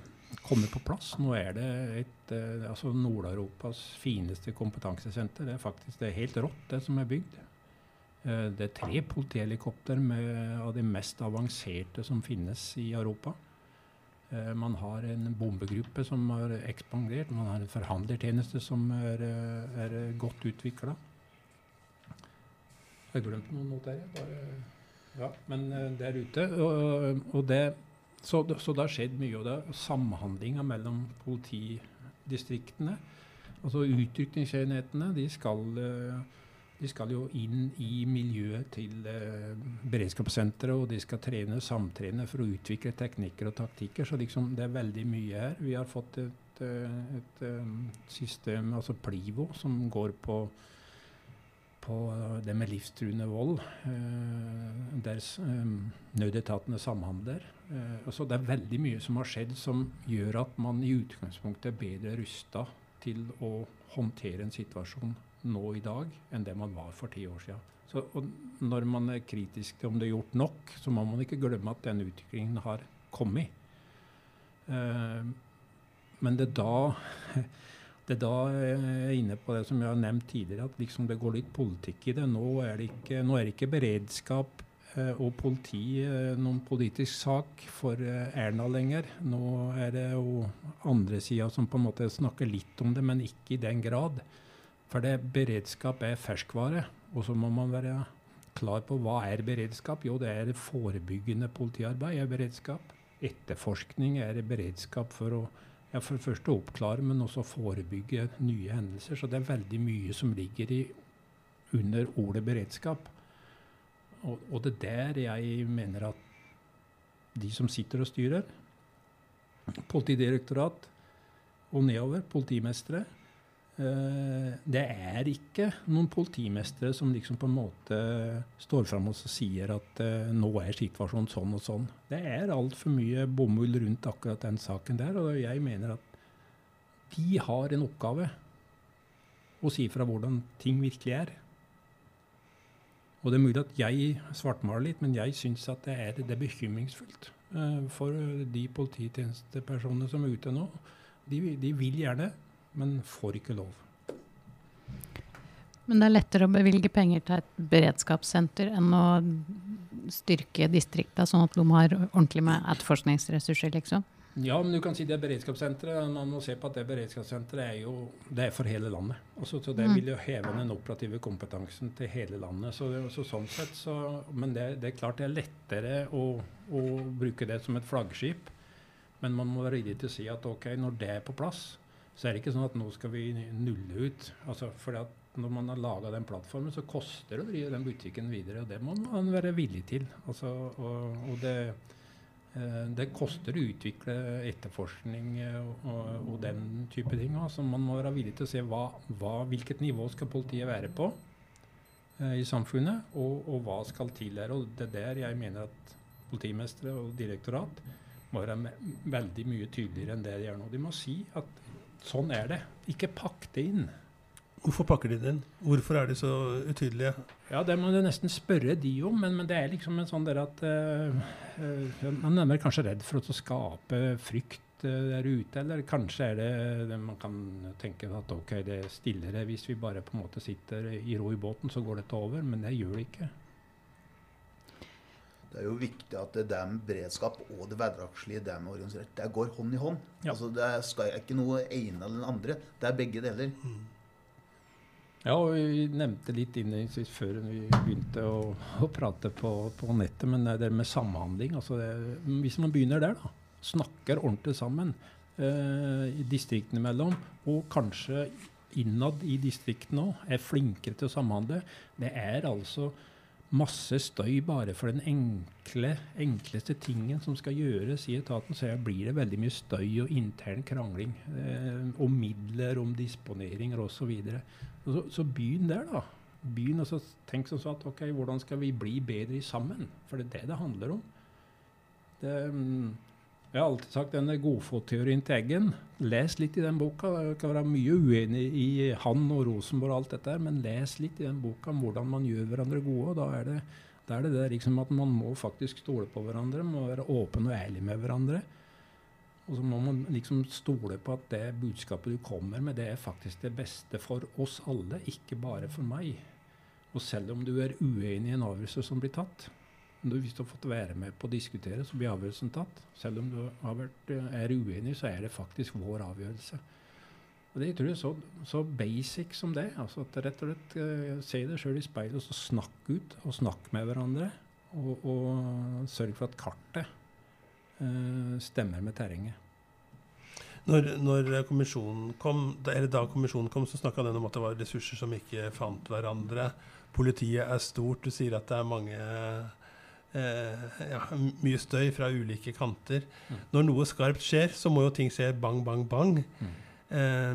kommet på plass. Nå er det et, uh, altså Nord-Europas fineste kompetansesenter. Det er faktisk det er helt rått, det som er bygd. Eh, det er tre politihelikopter av de mest avanserte som finnes i Europa. Eh, man har en bombegruppe som har ekspandert. Man har en forhandlertjeneste som er, eh, er godt utvikla. Jeg glemt noen noter. Ja, men der ute. Og, og det, så, så, det har skjedd mye. Og det er samhandlinga mellom politidistriktene. Altså Utrykningsenhetene de skal de skal jo inn i miljøet til eh, beredskapssenteret, og de skal trene samtrene for å utvikle teknikker og taktikker. Så liksom, det er veldig mye her. Vi har fått et, eh, et, et eh, system, altså Plivo, som går på, på det med livstruende vold, eh, der eh, nødetatene samhandler. Eh, altså det er veldig mye som har skjedd som gjør at man i utgangspunktet er bedre rusta til å håndtere en situasjon nå i dag enn det man var for ti år siden. Så, når man er kritisk til om det er gjort nok, så må man ikke glemme at den utviklingen har kommet. Men det er da det er da jeg er inne på det som jeg har nevnt tidligere, at liksom det går litt politikk i det. Nå er det ikke, er det ikke beredskap eh, og politi eh, noen politisk sak for eh, Erna lenger. Nå er det jo andre sida som på en måte snakker litt om det, men ikke i den grad. For det, beredskap er ferskvare. Og så må man være klar på hva er beredskap. Jo, det er forebyggende politiarbeid er beredskap. Etterforskning er beredskap for å ja, for det første oppklare, men også forebygge nye hendelser. Så det er veldig mye som ligger i, under ordet beredskap. Og, og det er der jeg mener at de som sitter og styrer, Politidirektorat og nedover, politimestere, det er ikke noen politimestere som liksom på en måte står fram og sier at uh, nå er situasjonen sånn og sånn. Det er altfor mye bomull rundt akkurat den saken der. Og jeg mener at de har en oppgave å si fra hvordan ting virkelig er. Og det er mulig at jeg svartmaler litt, men jeg syns at det er, det er bekymringsfullt uh, for de polititjenestepersonene som er ute nå. De, de vil gjerne men får ikke lov. Men det er lettere å bevilge penger til et beredskapssenter enn å styrke distrikta, sånn at de har ordentlig med etterforskningsressurser, liksom? Ja, men du kan si det beredskapssenteret. Man må se på at det beredskapssenteret er jo det er for hele landet. Altså, så det Mm. vil jo heve den operative kompetansen til hele landet. Så, så sånn sett så, Men det, det er klart det er lettere å, å bruke det som et flaggskip. Men man må være villig til å si at ok, når det er på plass, så er det ikke sånn at nå skal vi nulle ut. Altså, for når man har laga den plattformen, så koster det å drive den butikken videre. Og det må man være villig til. Altså, og, og det, eh, det koster å utvikle etterforskning eh, og, og den type ting. Altså, man må være villig til å se hva, hva, hvilket nivå skal politiet være på eh, i samfunnet, og, og hva skal til der. Og det er der jeg mener at politimestere og direktorat må være veldig mye tydeligere enn det de gjør nå. De må si at sånn er det. Ikke pakk det inn. Hvorfor pakker de det inn? Hvorfor er de så utydelige? Ja, det må du nesten spørre de om, men, men det er liksom en sånn der at uh, Man er kanskje redd for å skape frykt uh, der ute, eller kanskje er det, det man kan tenke at ok, det er stillere hvis vi bare på en måte sitter i ro i båten, så går dette over, men det gjør det ikke. Det er jo viktig at det er med beredskap og det hverdagslige det med organisert, det går hånd i hånd. Ja. Altså Det skal ikke noe ene eller den andre. Det er begge deler. Ja, og vi nevnte litt innledningsvis før vi begynte å, å prate på, på nettet, men det med samhandling altså det, Hvis man begynner der, da, snakker ordentlig sammen eh, i distriktene imellom, og kanskje innad i distriktene òg, er flinkere til å samhandle Det er altså masse støy bare for den enkle, enkleste tingen som skal gjøres i etaten, så blir det veldig mye støy og intern krangling eh, om midler, om disponeringer osv. Så, så, så begynn der, da. Begynn og tenk sånn at ok, hvordan skal vi bli bedre sammen? For det er det det handler om. Det, mm, jeg har alltid sagt denne godfotteorien til Eggen. Les litt i den boka. Jeg kan være mye uenig i han og Rosenborg og alt dette, men les litt i den boka om hvordan man gjør hverandre gode. og Da er det da er det, det liksom at man må faktisk stole på hverandre, må være åpen og ærlig med hverandre. Og så må man liksom stole på at det budskapet du kommer med, det er faktisk det beste for oss alle, ikke bare for meg. Og selv om du er uenig i en avgjørelse som blir tatt, du, hvis du har fått være med på å diskutere, så blir avgjørelsen tatt. Selv om du vært, er uenig, så er det faktisk vår avgjørelse. Og Det tror jeg så, så basic som det. altså at Rett og slett uh, Se deg sjøl i speilet og så snakk ut, og snakk med hverandre. Og, og sørg for at kartet uh, stemmer med terrenget. Når, når kommisjonen kom, eller da kommisjonen kom, så snakka den om at det var ressurser som ikke fant hverandre. Politiet er stort. Du sier at det er mange eh, ja, mye støy fra ulike kanter. Mm. Når noe skarpt skjer, så må jo ting skje bang, bang, bang. Mm. Eh,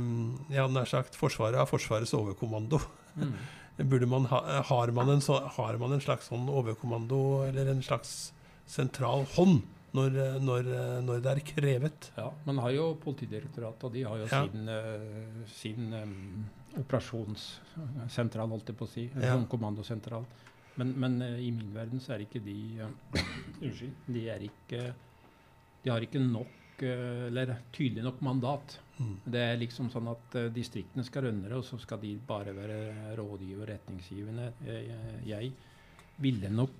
jeg hadde nær sagt Forsvaret har Forsvarets overkommando. Mm. Burde man ha, har, man en så, har man en slags sånn overkommando eller en slags sentral hånd når, når, når det er krevet? Ja, Man har jo Politidirektoratet, og de har jo Ja. sin, uh, sin um, operasjonssentral, holdt jeg på å si. Ja. Sånn kommandosentral. Men, men eh, i min verden så er ikke de eh, Unnskyld. De er ikke De har ikke nok eh, Eller tydelig nok mandat. Mm. Det er liksom sånn at uh, distriktene skal rønnere, og så skal de bare være rådgiver og retningsgivende. Jeg, jeg ville nok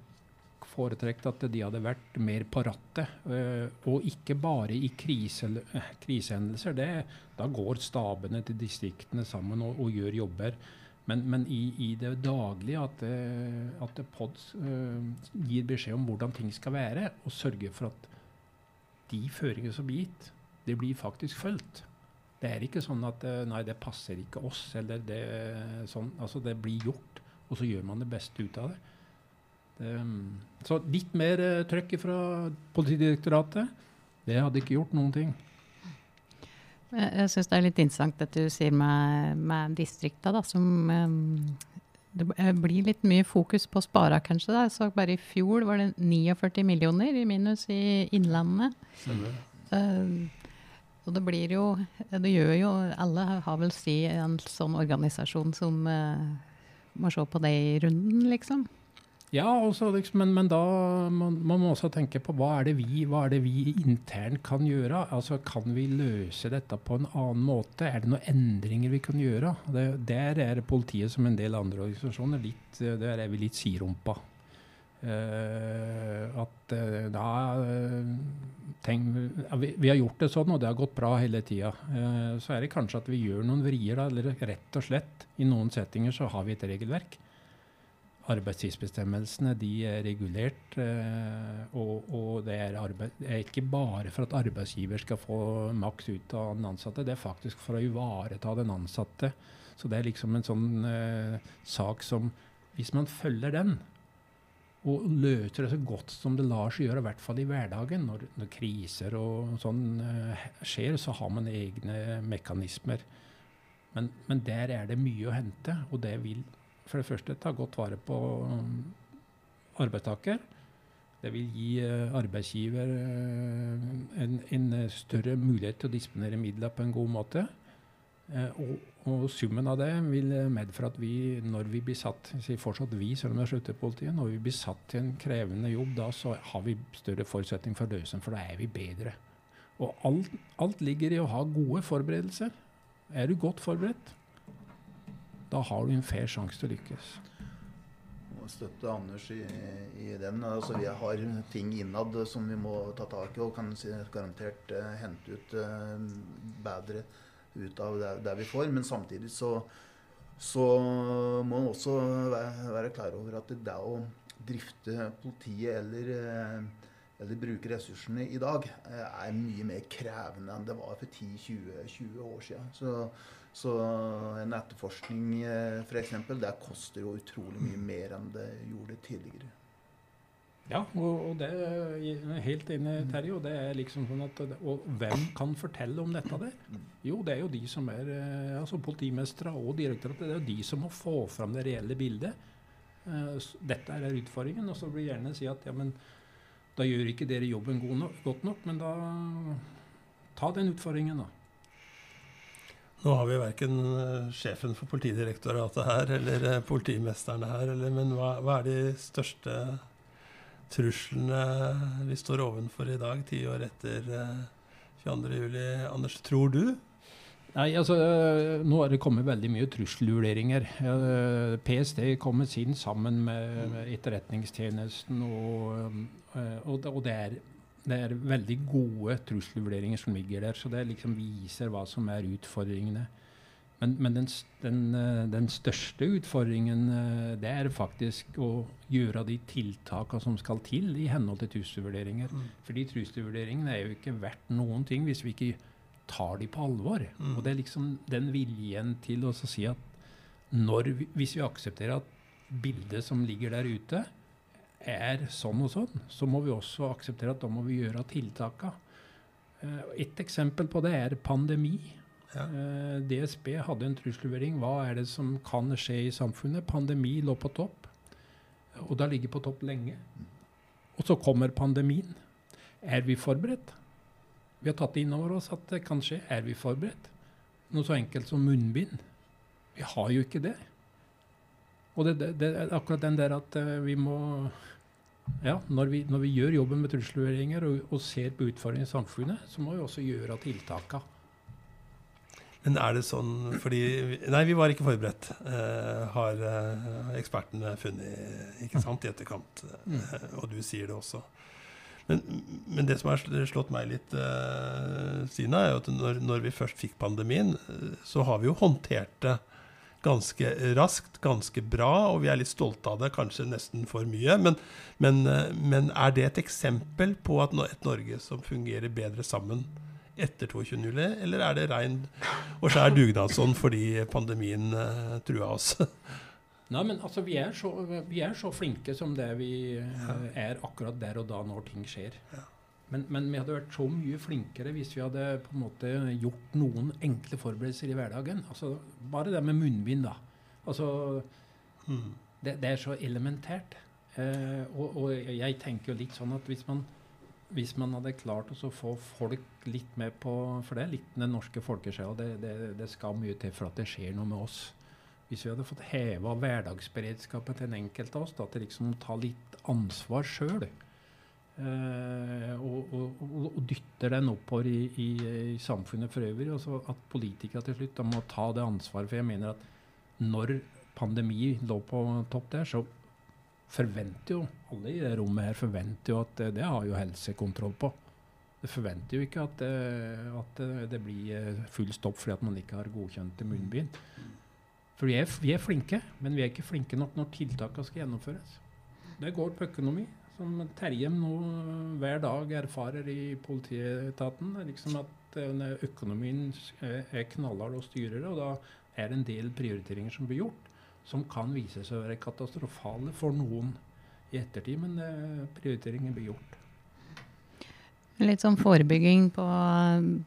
foretrekt at de hadde vært mer på rattet. eh, og ikke bare i krise, eh, krisehendelser. Det, da går stabene til distriktene sammen og, og gjør jobber. Men, men i, i det daglige, at, at PODS uh, gir beskjed om hvordan ting skal være, og sørger for at de føringer som blir gitt, det blir faktisk fulgt. Det er ikke sånn at eh, nei, det passer ikke oss, eller det, sånn, altså det blir gjort, og så gjør man det beste ut av det. det mm, så litt mer trøkk fra Politidirektoratet, det hadde ikke gjort noen ting. Jeg, jeg syns det er litt interessant det du sier med, med distrikta, da, som um, Det eh, blir litt mye fokus på spara, kanskje. da. Jeg så bare i fjor var det 49 millioner i minus i Innlandet. Uh, og det blir jo Det gjør jo Alle har vel si en sånn organisasjon som uh, må se på det i runden, liksom. Ja, også, liksom, men, men, da man, man må også tenke på hva er, det vi, hva vi internt kan gjøre? Altså, Kan vi løse dette på en annen måte? Er det noen endringer vi kan gjøre? Det, der er politiet, som en del andre organisasjoner, litt, der er vi litt sidrumpa. Uh, at uh, da uh, tenk, vi, vi, har gjort det sånn, og det har gått bra hele tida. så er det kanskje at vi gjør noen vrier, da, eller rett og slett i noen settinger så har vi et regelverk arbeidstidsbestemmelsene de er regulert. Eh, og, og det, er arbeid, det, er ikke bare for at arbeidsgiver skal få maks ut av den ansatte, det er faktisk for å ivareta den ansatte. Så det er liksom en sånn eh, sak som Hvis man følger den, og løser det så godt som det lar seg gjøre, i hvert fall i hverdagen, når, når kriser og sånn eh, skjer, så har man egne mekanismer. Men, men der er det mye å hente, og det vil for det første ta godt vare på um, arbeidstaker. Det vil gi uh, arbeidsgiver uh, en, en, større mulighet til å disponere midler på en god måte. Og, og, summen av det vil medføre at vi, når vi blir satt sier fortsatt vi, selv om det er sluttet politiet, når vi blir satt til en krevende jobb, da så har vi større forutsetning for å løse den, for da er vi bedre. Og alt, alt ligger i å ha gode forberedelser. Er du godt forberedt, da har du en fair sjanse til å lykkes. Må støtte Anders i, i, den. Altså, vi har ting innad som vi må ta tak i og kan garantert uh, hente ut uh, bedre ut av det, det, vi får. Men samtidig så, så må en også være, være, klar over at det å drifte politiet eller uh, eller bruke ressursene i dag, er mye mer krevende enn det var for 10-20 år siden. Så, så en etterforskning eh, f.eks. det koster jo utrolig mye mer enn det gjorde tidligere. Ja, og, og det er helt enig Terje. Og det er liksom sånn at, og hvem kan fortelle om dette der? Jo, det er jo de som er eh, altså politimestere og direktoratet. Det er jo de som må få fram det reelle bildet. Eh, dette er utfordringen. Og så blir gjerne si at ja, men da gjør ikke dere jobben nok, godt nok. Men da ta den utfordringen, da. Nå har vi verken eh, sjefen for Politidirektoratet her eller eh, politimesterne her, eller, men hva, hva, er de største truslene vi står ovenfor i dag, ti år etter 22.07? Eh, Anders, tror du? Nei, altså Nå har det kommet veldig mye trusselvurderinger. PST kommet sin sammen med Etterretningstjenesten, og, og, og det er det er veldig gode trusselvurderinger som ligger der. Så det liksom viser hva som er utfordringene. Men, men den, den, eh, den, største utfordringen eh, det er faktisk å gjøre de tiltakene som skal til i henhold til trusselvurderinger. Mm. Fordi trusselvurderingene er jo ikke verdt noen ting hvis vi ikke tar de på alvor. Mm. Og det er liksom den viljen til å si at når, hvis vi aksepterer at bildet som ligger der ute, er sånn og sånn, så må vi også akseptere at da må vi gjøre tiltakene. Uh, et eksempel på det er pandemi. Ja. Eh, DSB hadde en trusselvurdering. Hva er det som kan skje i samfunnet? Pandemi lå på topp, og det har ligget på topp lenge. Og så kommer pandemien. Er vi forberedt? Vi har tatt inn over oss at det kan skje. Er vi forberedt? Noe så enkelt som munnbind. Vi har jo ikke det. Og det, det, det er akkurat den der at uh, vi må ja, når vi, når vi, gjør jobben med trusselvurderinger og, og, ser på utfordringer i samfunnet, så må vi også gjøre tiltakene. Men er det sånn fordi Nei, vi var ikke forberedt, eh, har uh, ekspertene funnet ikke sant, i etterkant. Mm. og du sier det også. Men, men, det som har slått meg litt, Sina, er jo at når, når, vi først fikk pandemien, så har vi jo håndtert det ganske raskt, ganske bra, og vi er litt stolte av det, kanskje nesten for mye. Men, men, eh, men er det et eksempel på at et Norge som fungerer bedre sammen etter 22. juli, eller er det rein og skjær dugnadsånd fordi pandemien uh, trua oss? Nei, men altså, vi er, så, vi er, så, flinke som det vi ja. er akkurat der og da når ting skjer. Ja. Men, men, vi hadde vært så mye flinkere hvis vi hadde på en måte gjort noen enkle forberedelser i hverdagen. Altså, bare det med munnbind, da. Altså, mm. det, det, er så elementært. Eh, og, og, jeg tenker jo litt sånn at hvis man, hvis man hadde klart å få folk litt med på For det er litt den norske folkesjela. Det, det, det, skal mye til for at det skjer noe med oss. Hvis vi hadde fått heva hverdagsberedskapen til en enkelt av oss, da, til liksom å ta litt ansvar sjøl, eh, og, og, og, dytter den oppover i, i, i samfunnet for øvrig, og at politikere til slutt må ta det ansvaret. For jeg mener at når pandemi lå på topp der, så forventer jo alle i det rommet her forventer jo at det har jo helsekontroll på. Det forventer jo ikke at, at det blir full stopp fordi at man ikke har godkjente munnbind. For vi er, vi er, flinke, men vi er ikke flinke nok når tiltakene skal gjennomføres. Det går på økonomi, som Terje nå hver dag erfarer i politietaten. liksom At økonomien er knallhard og styrer, og da er det en del prioriteringer som blir gjort, som kan vise seg å være katastrofale for noen i ettertid, men prioriteringer blir gjort. Litt sånn forebygging på,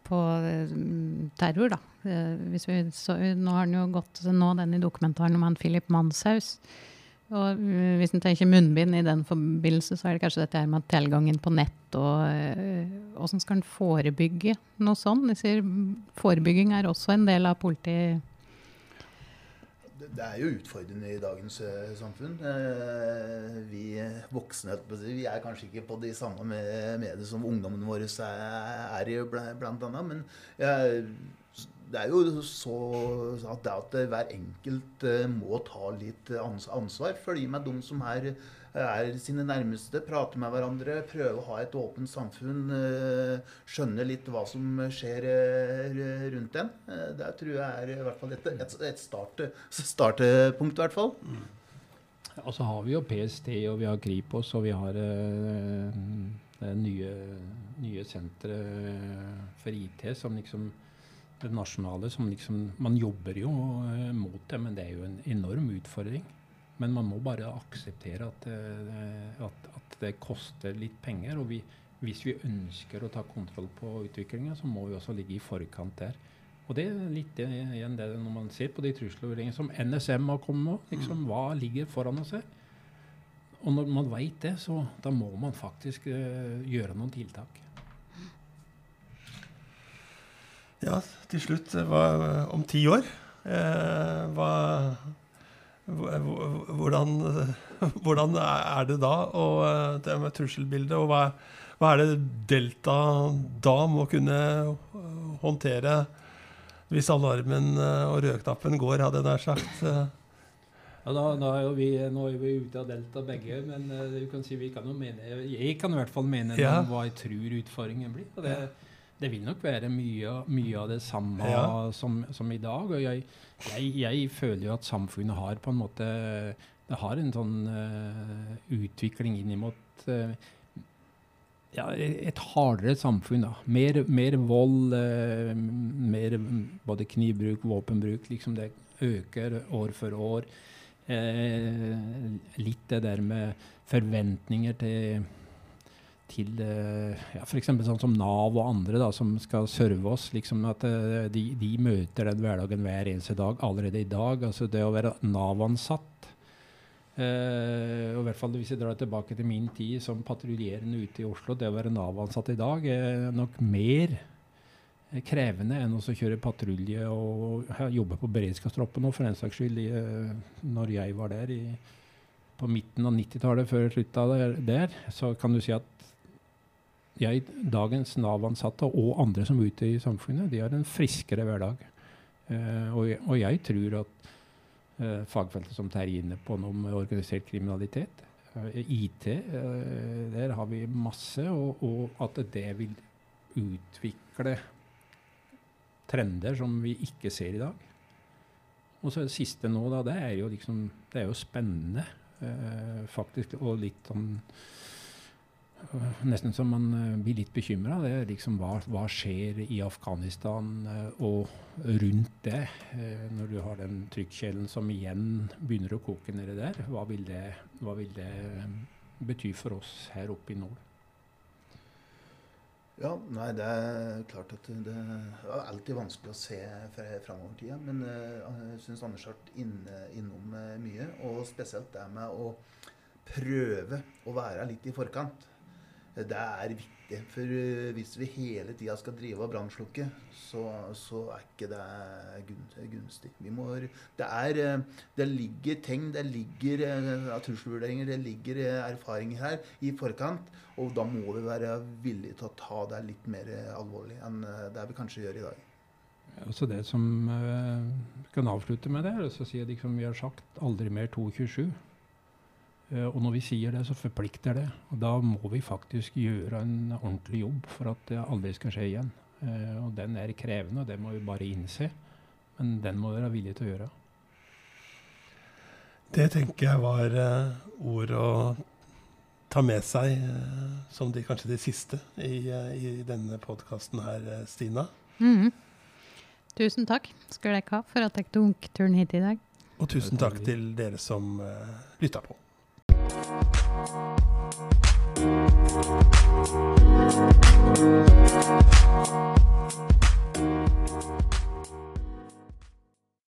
på mm, terror, da. Eh, vi, så, nå har den jo gått nå den i dokumentaren om han Philip Manshaus. Og mm, hvis en tenker munnbind i den forbindelse, så er det kanskje dette her med tilgangen på nett og Åssen eh, skal en forebygge noe sånt? Jeg sier forebygging er også en del av politiet det er jo utfordrende i dagens uh, samfunn. Uh, vi voksne vi er kanskje ikke på de samme mediene som ungdommene våre er, i, blant annet. Men det er jo så at, hver enkelt må ta litt ansvar. Følge med de som er er sine nærmeste, prate med hverandre, prøve å ha et åpent samfunn. Eh, skjønne litt hva som skjer eh, rundt en. Eh, det tror jeg er i hvert fall et, et, start, startpunkt, i hvert fall. Mm. Og så har vi jo PST, og vi har Kripos, og vi har det nye, nye senteret for IT som liksom det nasjonale som liksom Man jobber jo mot det, men det er jo en enorm utfordring. Men man må bare akseptere at, eh, at, at det koster litt penger. Og vi, hvis vi ønsker å ta kontroll på utviklinga, så må vi også ligge i forkant der. Og det er litt igjen det når man ser på de trusselvurderingene som NSM har kommet med. Liksom, hva ligger foran oss her? Og når man veit det, så da må man faktisk uh, gjøre noen tiltak. Ja, til slutt, hva, om ti år, eh, hva hvordan, hvordan, er det da, og eh, det med trusselbildet? Og hva, hva, er det Delta da må kunne håndtere hvis alarmen eh, og rødknappen går, hadde jeg nær sagt? Ja, da, da er vi, nå er vi ute av Delta begge, men uh, du kan si vi kan jo mene Jeg kan i hvert fall mene ja. hva jeg tror utfordringen blir. og det det vil nok være mye, mye av det samme ja. som, som, i dag. Og jeg, jeg, jeg, føler jo at samfunnet har på en måte Det har en sånn uh, utvikling inn mot uh, ja, et hardere samfunn. da. Mer, mer vold, uh, mer både knivbruk, våpenbruk. liksom Det øker år for år. litt det der med forventninger til til eh, ja, f.eks. sånn som Nav og andre da, som skal serve oss. liksom at eh, de, de, møter den hverdagen hver eneste dag allerede i dag. altså Det å være Nav-ansatt eh, og i hvert fall Hvis jeg drar tilbake til min tid som patruljerende ute i Oslo, det å være Nav-ansatt i dag er nok mer krevende enn å kjøre patrulje og jobbe på beredskapstroppen. Og for den saks skyld, når jeg var der i, på midten av 90-tallet, før jeg slutta der, så kan du si at jeg, dagens Nav-ansatte og andre som er ute i samfunnet, de har en friskere hverdag. Eh, og, jeg, og, jeg tror at eh, fagfeltet som tar inne på noe med organisert kriminalitet, eh, IT, der har vi masse, og, og, at det vil utvikle trender som vi ikke ser i dag. Og så det siste nå, da, det er jo liksom Det er jo spennende, faktisk, og litt sånn nesten så man eh, blir litt bekymra. Liksom hva, hva, skjer i Afghanistan eh, og rundt det, eh, når du har den trykkjelen som igjen begynner å koke nedi der. Hva vil, det, hva vil det bety for oss her oppe i nord? Ja, nei, det er klart at det er alltid vanskelig å se framover tida. Men jeg syns Anders har vært innom mye. Og spesielt det med å prøve å være litt i forkant. Det er viktig. For eh, hvis vi hele tida skal drive og brannslukke, så, så er ikke det gunstig. Må, det, er, eh, det ligger tegn, det ligger eh, trusselvurderinger, det ligger erfaringer her i forkant. Og da må vi være villige til å ta det litt mer alvorlig enn det vi kanskje gjør i dag. Altså det som kan avslutte med det, er å si at liksom vi har sagt aldri mer 227. Eh, og når vi sier det, så forplikter det. Og da må vi faktisk gjøre en ordentlig jobb for at det aldri skal skje igjen. Eh, og den er krevende, og det må vi bare innse. Men den må vi være villige til å gjøre. Det tenker jeg var eh, ord å ta med seg eh, som de, kanskje de siste i, eh, i denne podkasten her, eh, Stina. Mhm. Tusen takk skal dere ha for at dere tok turen hit i dag. Og tusen takk til dere som lytta på. Thank